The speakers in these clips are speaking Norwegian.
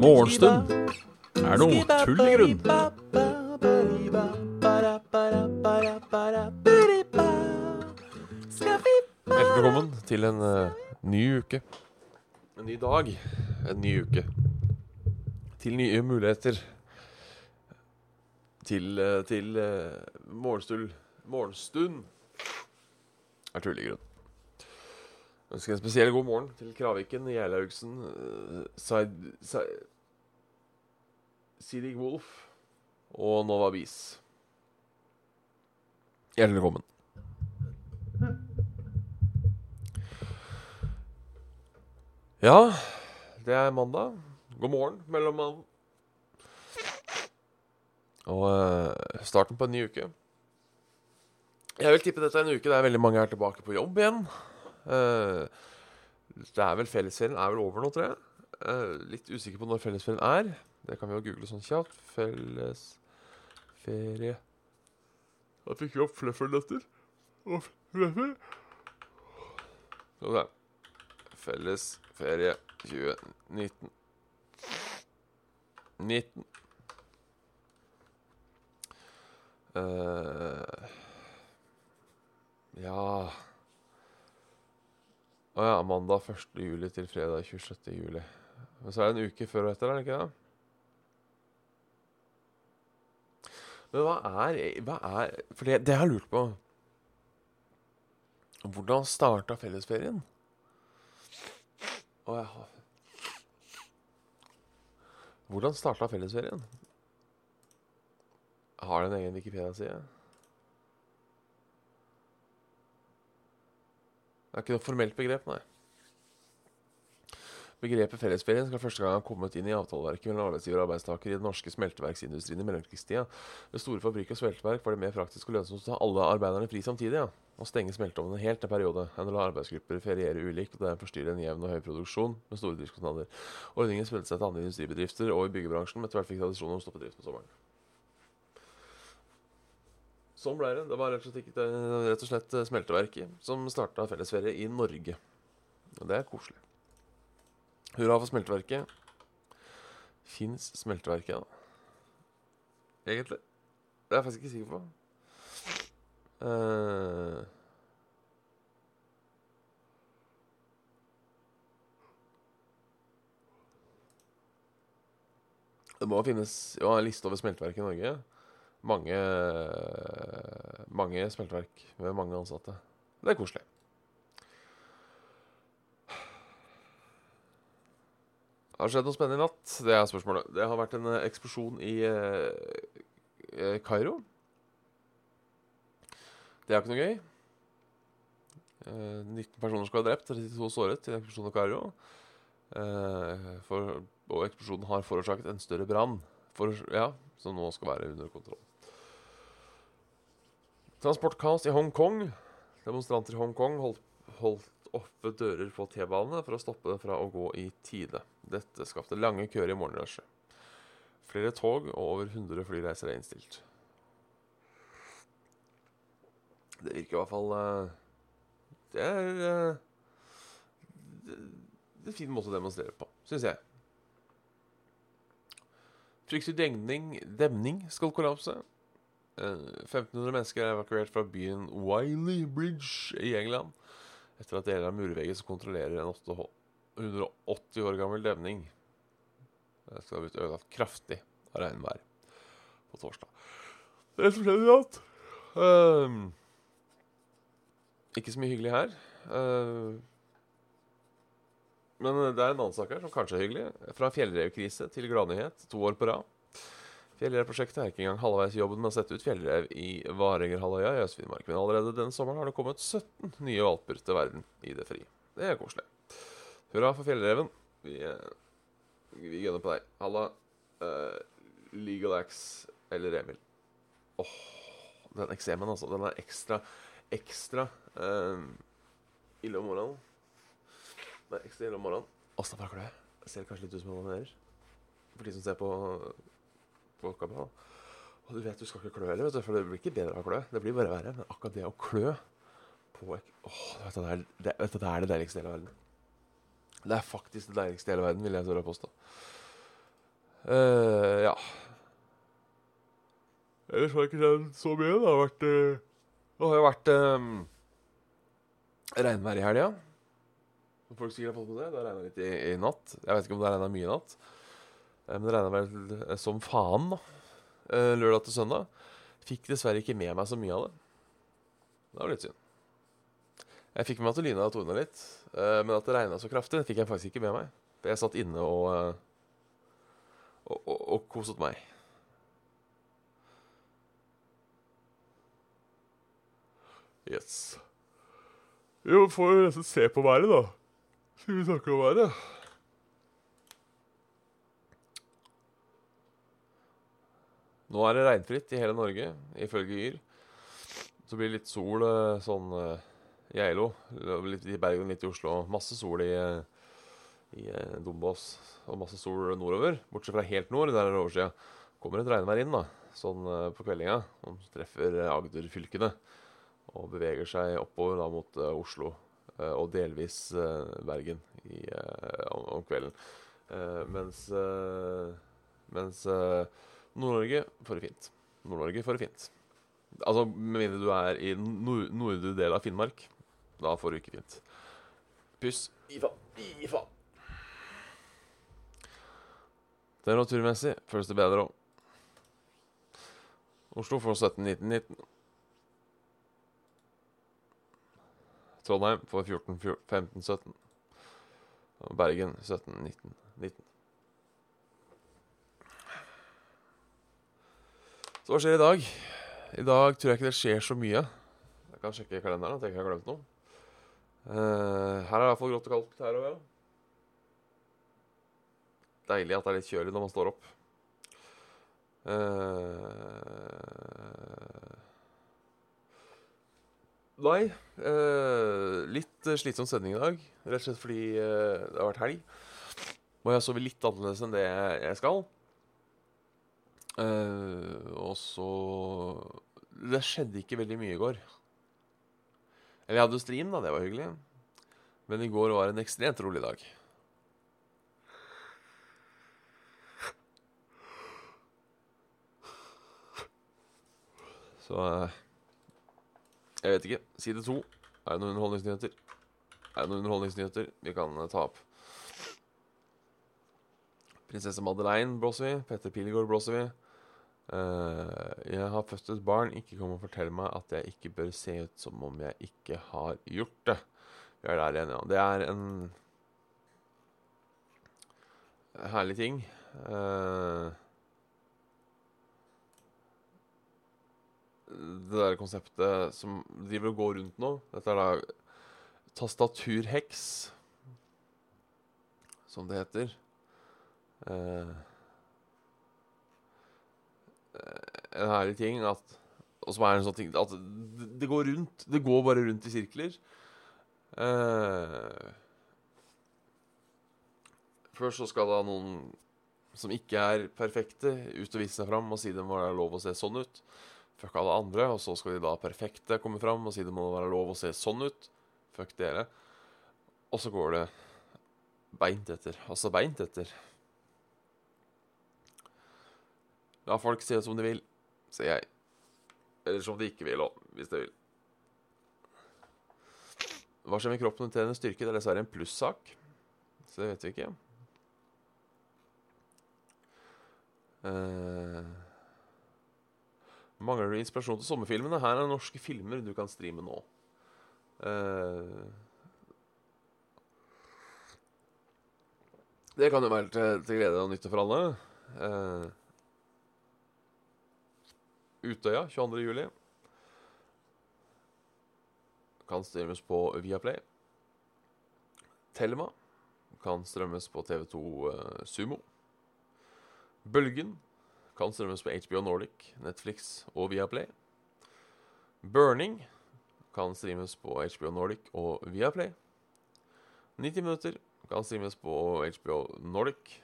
Morgenstund er noe tull i grunn. Hjertelig velkommen til en uh, ny uke. En ny dag. En ny uke. Til nye muligheter. Til, uh, til uh, morgenstund Morgenstund er tullig grunn. Ønsker en spesiell god morgen til Kraviken, Gjerlaugsen, uh, Sidig Wolf og Nova Bis. Hjertelig velkommen. Ja, det er mandag. God morgen, mellommann. Og eh, starten på en ny uke. Jeg vil tippe dette er en uke der veldig mange er tilbake på jobb igjen. Uh, det er vel Fellesferien er vel over nå, tror jeg. Uh, litt usikker på når fellesferien er. Det kan vi jo google sånn kjapt. Fellesferie Da fikk vi opp fluffernutter. Og fløffel. Vi se. Fellesferie 2019. 19. Eh, ja Å ja, mandag 1. juli til fredag 26. juli. Men så er det en uke før og etter, er det ikke det? Men hva er, hva er For det, det jeg har lurt på Hvordan starta fellesferien? Å ja. Hvordan starta fellesferien? Har den en egen Wikipedia-side? Det er ikke noe formelt begrep, nei. Begrepet fellesferien skal første gang ha kommet inn i avtaleverket mellom arbeidsgiver og arbeidstaker i den norske smelteverksindustrien i mellomkrigstida. Ved store fabrikker og smelteverk var det mer praktisk og lønnsomt å ta alle arbeiderne fri samtidig, ja. Å stenge smelteovnene helt en periode, enn å la arbeidsgrupper feriere ulikt og dermed forstyrre en jevn og høy produksjon med store driftskostnader. Ordningen spredte seg til andre industribedrifter og i byggebransjen, men etter hvert fikk tradisjonen om å stoppe driften om sommeren. Sånn ble det. Det var rett og slett, rett og slett smelteverket som starta fellesferie i Norge. Og det er koselig. Hurra for smelteverket. Fins smelteverket, da? Egentlig? Det er jeg faktisk ikke sikker på. Uh... det må finnes jo, en liste over smelteverk i Norge. Mange, mange smelteverk med mange ansatte. Det er koselig. Har det skjedd noe spennende i natt? Det er spørsmålet. Det har vært en eh, eksplosjon i eh, eh, Kairo. Det er ikke noe gøy. Eh, 19 personer skal ha drept, 32 såret i eksplosjonen i Kairo. Eh, og eksplosjonen har forårsaket en større brann, ja, som nå skal være under kontroll. Transportkaos i Hongkong. Demonstranter i Hongkong holdt, holdt oppe dører på T-banene for å stoppe det fra å gå i tide. Dette skapte lange køer i morgenrushet. Flere tog og over 100 flyreiser er innstilt. Det virker i hvert fall eh, Det er eh, det, er en fin måte å demonstrere på, syns jeg. Demning, demning skal kollapse. Eh, 1500 mennesker er evakuert fra byen Wiley Bridge i England etter at deler av murveggen som kontrollerer en 180 år gammel demning Det skal ha blitt ødelagt kraftig av regnvær på torsdag. Det som skjedde i natt um, Ikke så mye hyggelig her. Uh, men det er en annen sak her som kanskje er hyggelig. Fra fjellrevkrise til gladnyhet to år på rad. Fjellrevprosjektet er ikke engang halvveis i jobben med å sette ut fjellrev i Varengerhalvøya i Øst-Finnmark. Men allerede denne sommeren har det kommet 17 nye valper til verden i det fri. Det er koselig. Hurra for fjellreven. Vi, eh, vi gunner på deg. Halla. Uh, Legal Axe eller Emil. Åh, den eksemen, altså. Den er ekstra, ekstra uh, ille om morgenen. Den er ekstra ille om morgenen. Åssen er det klø? Ser kanskje litt ut som jeg onanerer. For de som ser på på kamera. Og du vet du skal ikke klø heller, for det blir ikke bedre av å klø. Det blir bare verre. Men akkurat det å klø på, ek- Åh, vet det, er, det, vet du, det er det deiligste i hele verden. Det er faktisk det deiligste i hele verden, vil jeg tørre å påstå. Uh, ja. Ellers har jeg ikke skjedd så mye. Det har vært uh, Det har jo vært um, regnvær i helga. Folk sikkert har fått med det. Det har regna litt i, i, natt. Jeg vet ikke om det har regna mye i natt. Men det regna vel som faen, da. Lørdag til søndag. Fikk dessverre ikke med meg så mye av det. Det var litt synd. Jeg fikk med meg at det lyna og tordna litt, men at det regna så kraftig, fikk jeg faktisk ikke med meg. Jeg satt inne og, og, og, og koset meg. Yes. Jo, får vi nesten se på været, da. Skal vi snakke om været? Nå er det regnfritt i hele Norge, ifølge Yr. Så blir det litt sol eh, sånn i Eilo, litt i Bergen, litt i Oslo. Masse sol i, i eh, Dombås, og masse sol nordover. Bortsett fra helt nord, der er det oversida. Kommer et regnvær inn da, sånn eh, på kveldinga, som treffer Agder-fylkene. Og beveger seg oppover da mot Oslo og delvis Bergen i, om, om, kvelden. mens mens Nord-Norge får det fint. Nord-Norge får det fint. Altså, Med mindre du er i nord nordre del av Finnmark. Da får du ikke fint. Puss. I faen. I faen. Temperaturmessig føles det bedre òg. Oslo får 17, 19, 19. Trondheim får 14, 14 15, 17. Og Bergen 17, 19, 19. Så hva skjer i dag? I dag tror jeg ikke det skjer så mye. Jeg kan sjekke kalenderen. Jeg tenker jeg har glemt noe. Uh, her er det i hvert fall grått og kaldt her òg, ja. Deilig at det er litt kjølig når man står opp. Uh, nei uh, Litt slitsom sending i dag. Rett og slett fordi det har vært helg. Og jeg sover litt annerledes enn det jeg skal. Og så Det skjedde ikke veldig mye i går. Eller jeg hadde jo stream, da. Det var hyggelig. Men i går var en ekstremt rolig dag. Så eh, Jeg vet ikke. Side to. Er det noen underholdningsnyheter? Er det noen underholdningsnyheter vi kan eh, ta opp? Prinsesse Madeleine blåser vi. Petter Pilgaard blåser vi. Uh, jeg har født et barn. Ikke kom og fortell meg at jeg ikke bør se ut som om jeg ikke har gjort det. Vi er der igjen, ja. Det er en herlig ting. Uh, det der konseptet som driver og går rundt nå, dette er da tastaturheks, som det heter. Uh, en herlig ting at Og som er en sånn ting at det, går rundt. Det går bare rundt i sirkler. Uh, først så skal da noen som ikke er perfekte, ut og vise seg fram og si det må være lov å se sånn ut. Fuck alle andre. Og så skal de da perfekte komme fram og si det må være lov å se sånn ut. Fuck dere. Og så går det beint etter. Altså beint etter. La folk si det som de vil, sier jeg. Eller som de ikke vil òg, hvis de vil. Hva skjer med kroppen til en styrke? Det er dessverre en plussak. Så det vet vi ikke. Uh, mangler du inspirasjon til sommerfilmene? Her er norske filmer du kan streame nå. Uh, det kan jo være til, til glede og nytte for alle. Uh, Utøya 22. juli. Kan streames på Viaplay. Telma kan strømmes på TV2 uh, eh, Sumo. Bølgen kan strømmes på HBO Nordic, Netflix og Viaplay. Burning kan streames på HBO Nordic og Viaplay. 90 minutter kan streames på HBO Nordic.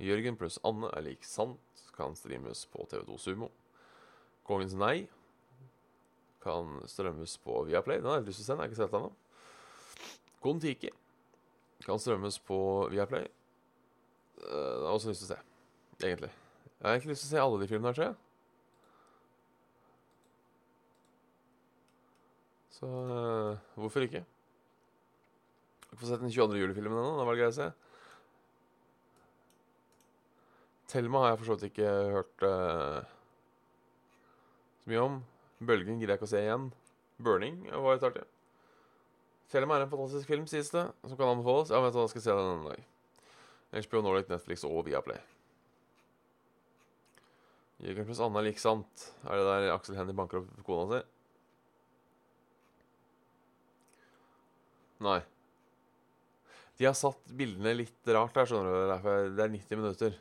Jørgen pluss Anne er lik sant kan streames på TV2 Sumo. Kongens nei kan strømmes på Viaplay. Den har jeg lyst til å se, den har ikke sett ennå. Kon-Tiki kan strømmes på Viaplay. Den det har jeg også lyst til å se, egentlig. Jeg har egentlig lyst til å se alle de filmene her, tror jeg. Så uh, hvorfor ikke? Jeg har ikke fått sett den 22. juli-filmen ennå. den var det greit å se. Thelma har jeg for så vidt ikke hørt så mye om. Bølgen gidder jeg ikke å se igjen. Burning var litt artig. Thelma er en fantastisk film, sies det, som kan anbefales. Ja, vent, da skal jeg se den en dag. HBO Nordic, Netflix og Viaplay. Jørgen pluss Anna lik sant. Er det der Aksel Hennie banker opp kona si? Nei. De har satt bildene litt rart der, skjønner du. Derfor det er 90 minutter.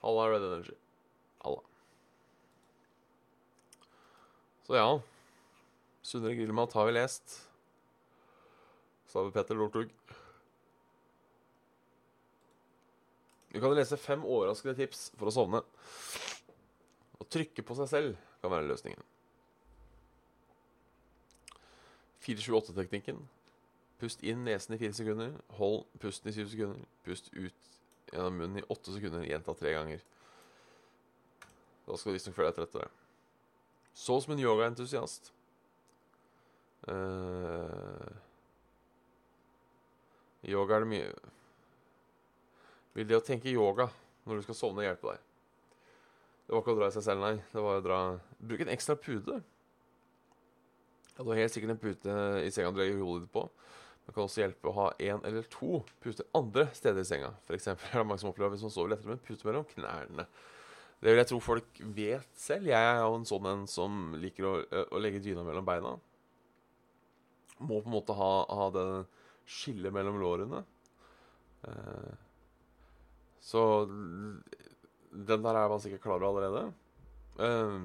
Halla Red Energy. Halla. Så ja. Sunnere grillmat har vi lest. Så har vi Petter Lortug. Du kan lese fem overraskende tips for å sovne. Å trykke på seg selv kan være løsningen. 4-7-8-teknikken. Pust inn nesen i fire sekunder. Hold pusten i syv sekunder. Pust ut gjennom munnen i åtte sekunder. gjentatt tre ganger. Da skal du visstnok føle deg trøttere. Så som en yogaentusiast. Uh, yoga er det mye Vil det å tenke yoga når du skal sovne, hjelpe deg? Det var ikke å dra i seg selv, nei. Det var å dra Bruk en ekstra pude. Ja, du har helt sikkert en pute i senga du legger hodet ditt på. Det kan også hjelpe å ha én eller to puter andre steder i senga. Eksempel, er det mange som opplever hvis man sover lettere med en pute mellom knærne. Det vil jeg tro folk vet selv. Jeg er jo en sånn en som liker å, å legge dyna mellom beina. Må på en måte ha, ha det skillet mellom lårene. Eh, så den der er man sikkert klar over allerede. Eh,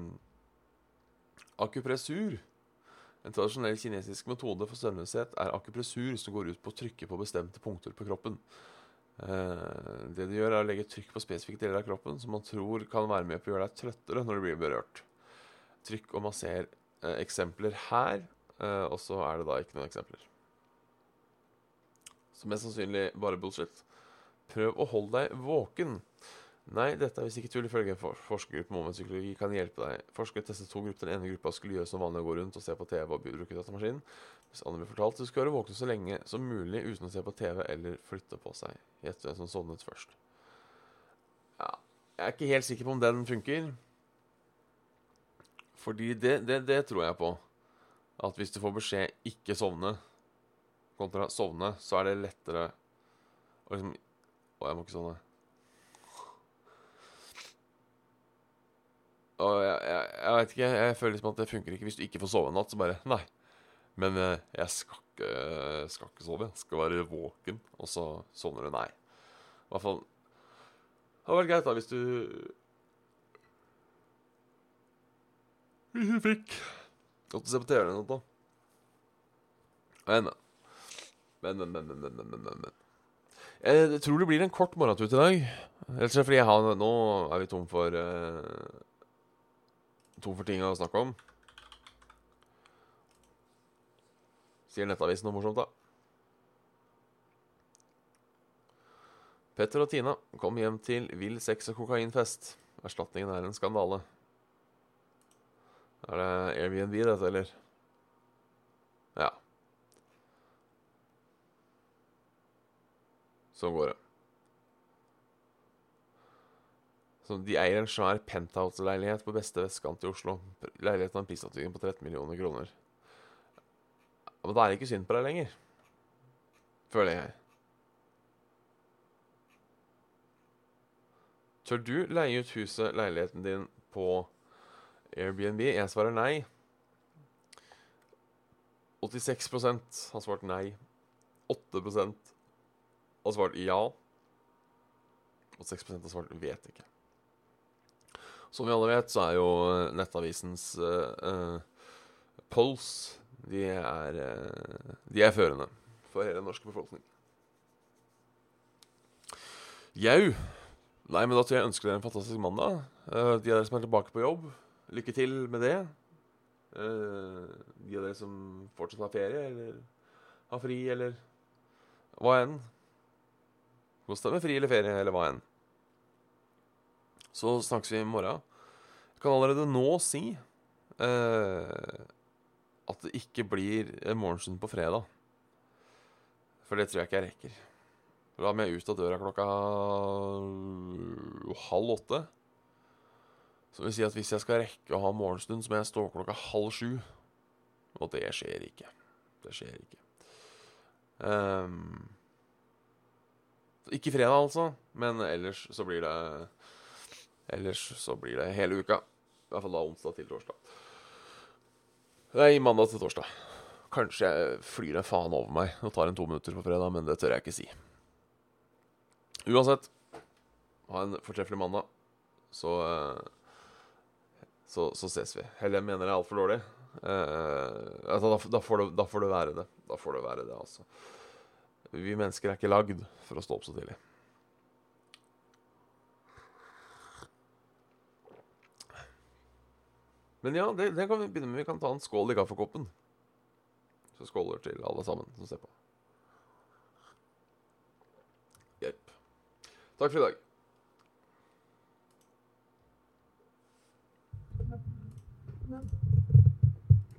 akupressur. En tradisjonell kinesisk metode for søvnløshet er akupressur, som går ut på å trykke på bestemte punkter på kroppen. Eh, det de gjør, er å legge trykk på spesifikke deler av kroppen som man tror kan være med på å gjøre deg trøttere når du blir berørt. Trykk og masser eh, eksempler her, eh, og så er det da ikke noen eksempler. Så mest sannsynlig bare bullshit. Prøv å holde deg våken. Nei, dette er visst ikke tull, ifølge en for forskergruppe med psykologi kan hjelpe deg. Forskere testet to grupper. Den ene gruppa skulle gjøre som vanlig å gå rundt og se på TV og bruke maskinen. Hvis andre ble fortalt så skal være våken så lenge som mulig uten å se på TV eller flytte på seg. Gjett hvem som sovnet først. Ja, jeg er ikke helt sikker på om den funker. Fordi det, det, det tror jeg på. At hvis du får beskjed 'ikke sovne' kontra 'sovne', så er det lettere å liksom Å, jeg må ikke sovne. Og jeg, jeg, jeg vet ikke, jeg føler liksom at det funker ikke hvis du ikke får sove en natt. Så bare Nei. Men eh, jeg skal ikke, skal ikke sove. Jeg skal være våken. Og så sovner du. Nei. I hvert fall Det hadde vært greit da hvis du Hvis du fikk godt å se på TV eller noe. Men, men, men, men, men, men, men, men. Jeg tror det blir en kort morgentur i dag. Rett og slett fordi jeg har, nå er vi tom for uh, Tom for ting å snakke om. Sier Nettavisen noe morsomt, da? Petter og Tina kom hjem til vill sex- og kokainfest. Erstatningen er en skandale. Er det Airbnb, dette, eller? Ja. Sånn går det. Så de eier en svær penthouse-leilighet på beste vestkant i Oslo. Leiligheten har en prisoppbygging på 13 millioner kroner. Men da er det ikke synd på deg lenger. Føler jeg. Tør du leie ut huset, leiligheten din, på Airbnb? Jeg svarer nei. 86% har svart nei. 8 har svart ja. Og 6 har svart vet ikke. Som vi alle vet, så er jo Nettavisens uh, uh, polls de er, uh, de er førende for hele den norske befolkning. Jau Nei, men da tror jeg jeg ønsker dere en fantastisk mandag. Eh, de av dere som er tilbake på jobb, lykke til med det. Eh, de av dere som fortsatt har ferie, eller har fri, eller hva enn. Kos deg med fri eller ferie, eller hva enn. Så snakkes vi i morgen. Jeg kan allerede nå si eh, at det ikke blir en morgenstund på fredag. For det tror jeg ikke jeg rekker. Da må jeg ut av døra klokka halv åtte. Så vil si at hvis jeg skal rekke å ha morgenstund, så må jeg stå klokka halv sju. Og det skjer ikke. Det skjer ikke. Um, ikke fredag, altså, men ellers så blir det Ellers så blir det hele uka. I hvert fall da onsdag til torsdag. Nei, mandag til torsdag. Kanskje jeg flyr en faen over meg og tar en to minutter på fredag, men det tør jeg ikke si. Uansett, ha en fortreffelig mandag, så så, så ses vi. Eller jeg mener det er altfor dårlig. Eh, altså, da, da, får det, da får det være det. Da får det være det, altså. Vi mennesker er ikke lagd for å stå opp så tidlig. Men ja, det, det, kan vi begynne med. Vi kan ta en skål i kaffekoppen. Så skåler til alle sammen som ser på. Hjelp. Takk for i dag.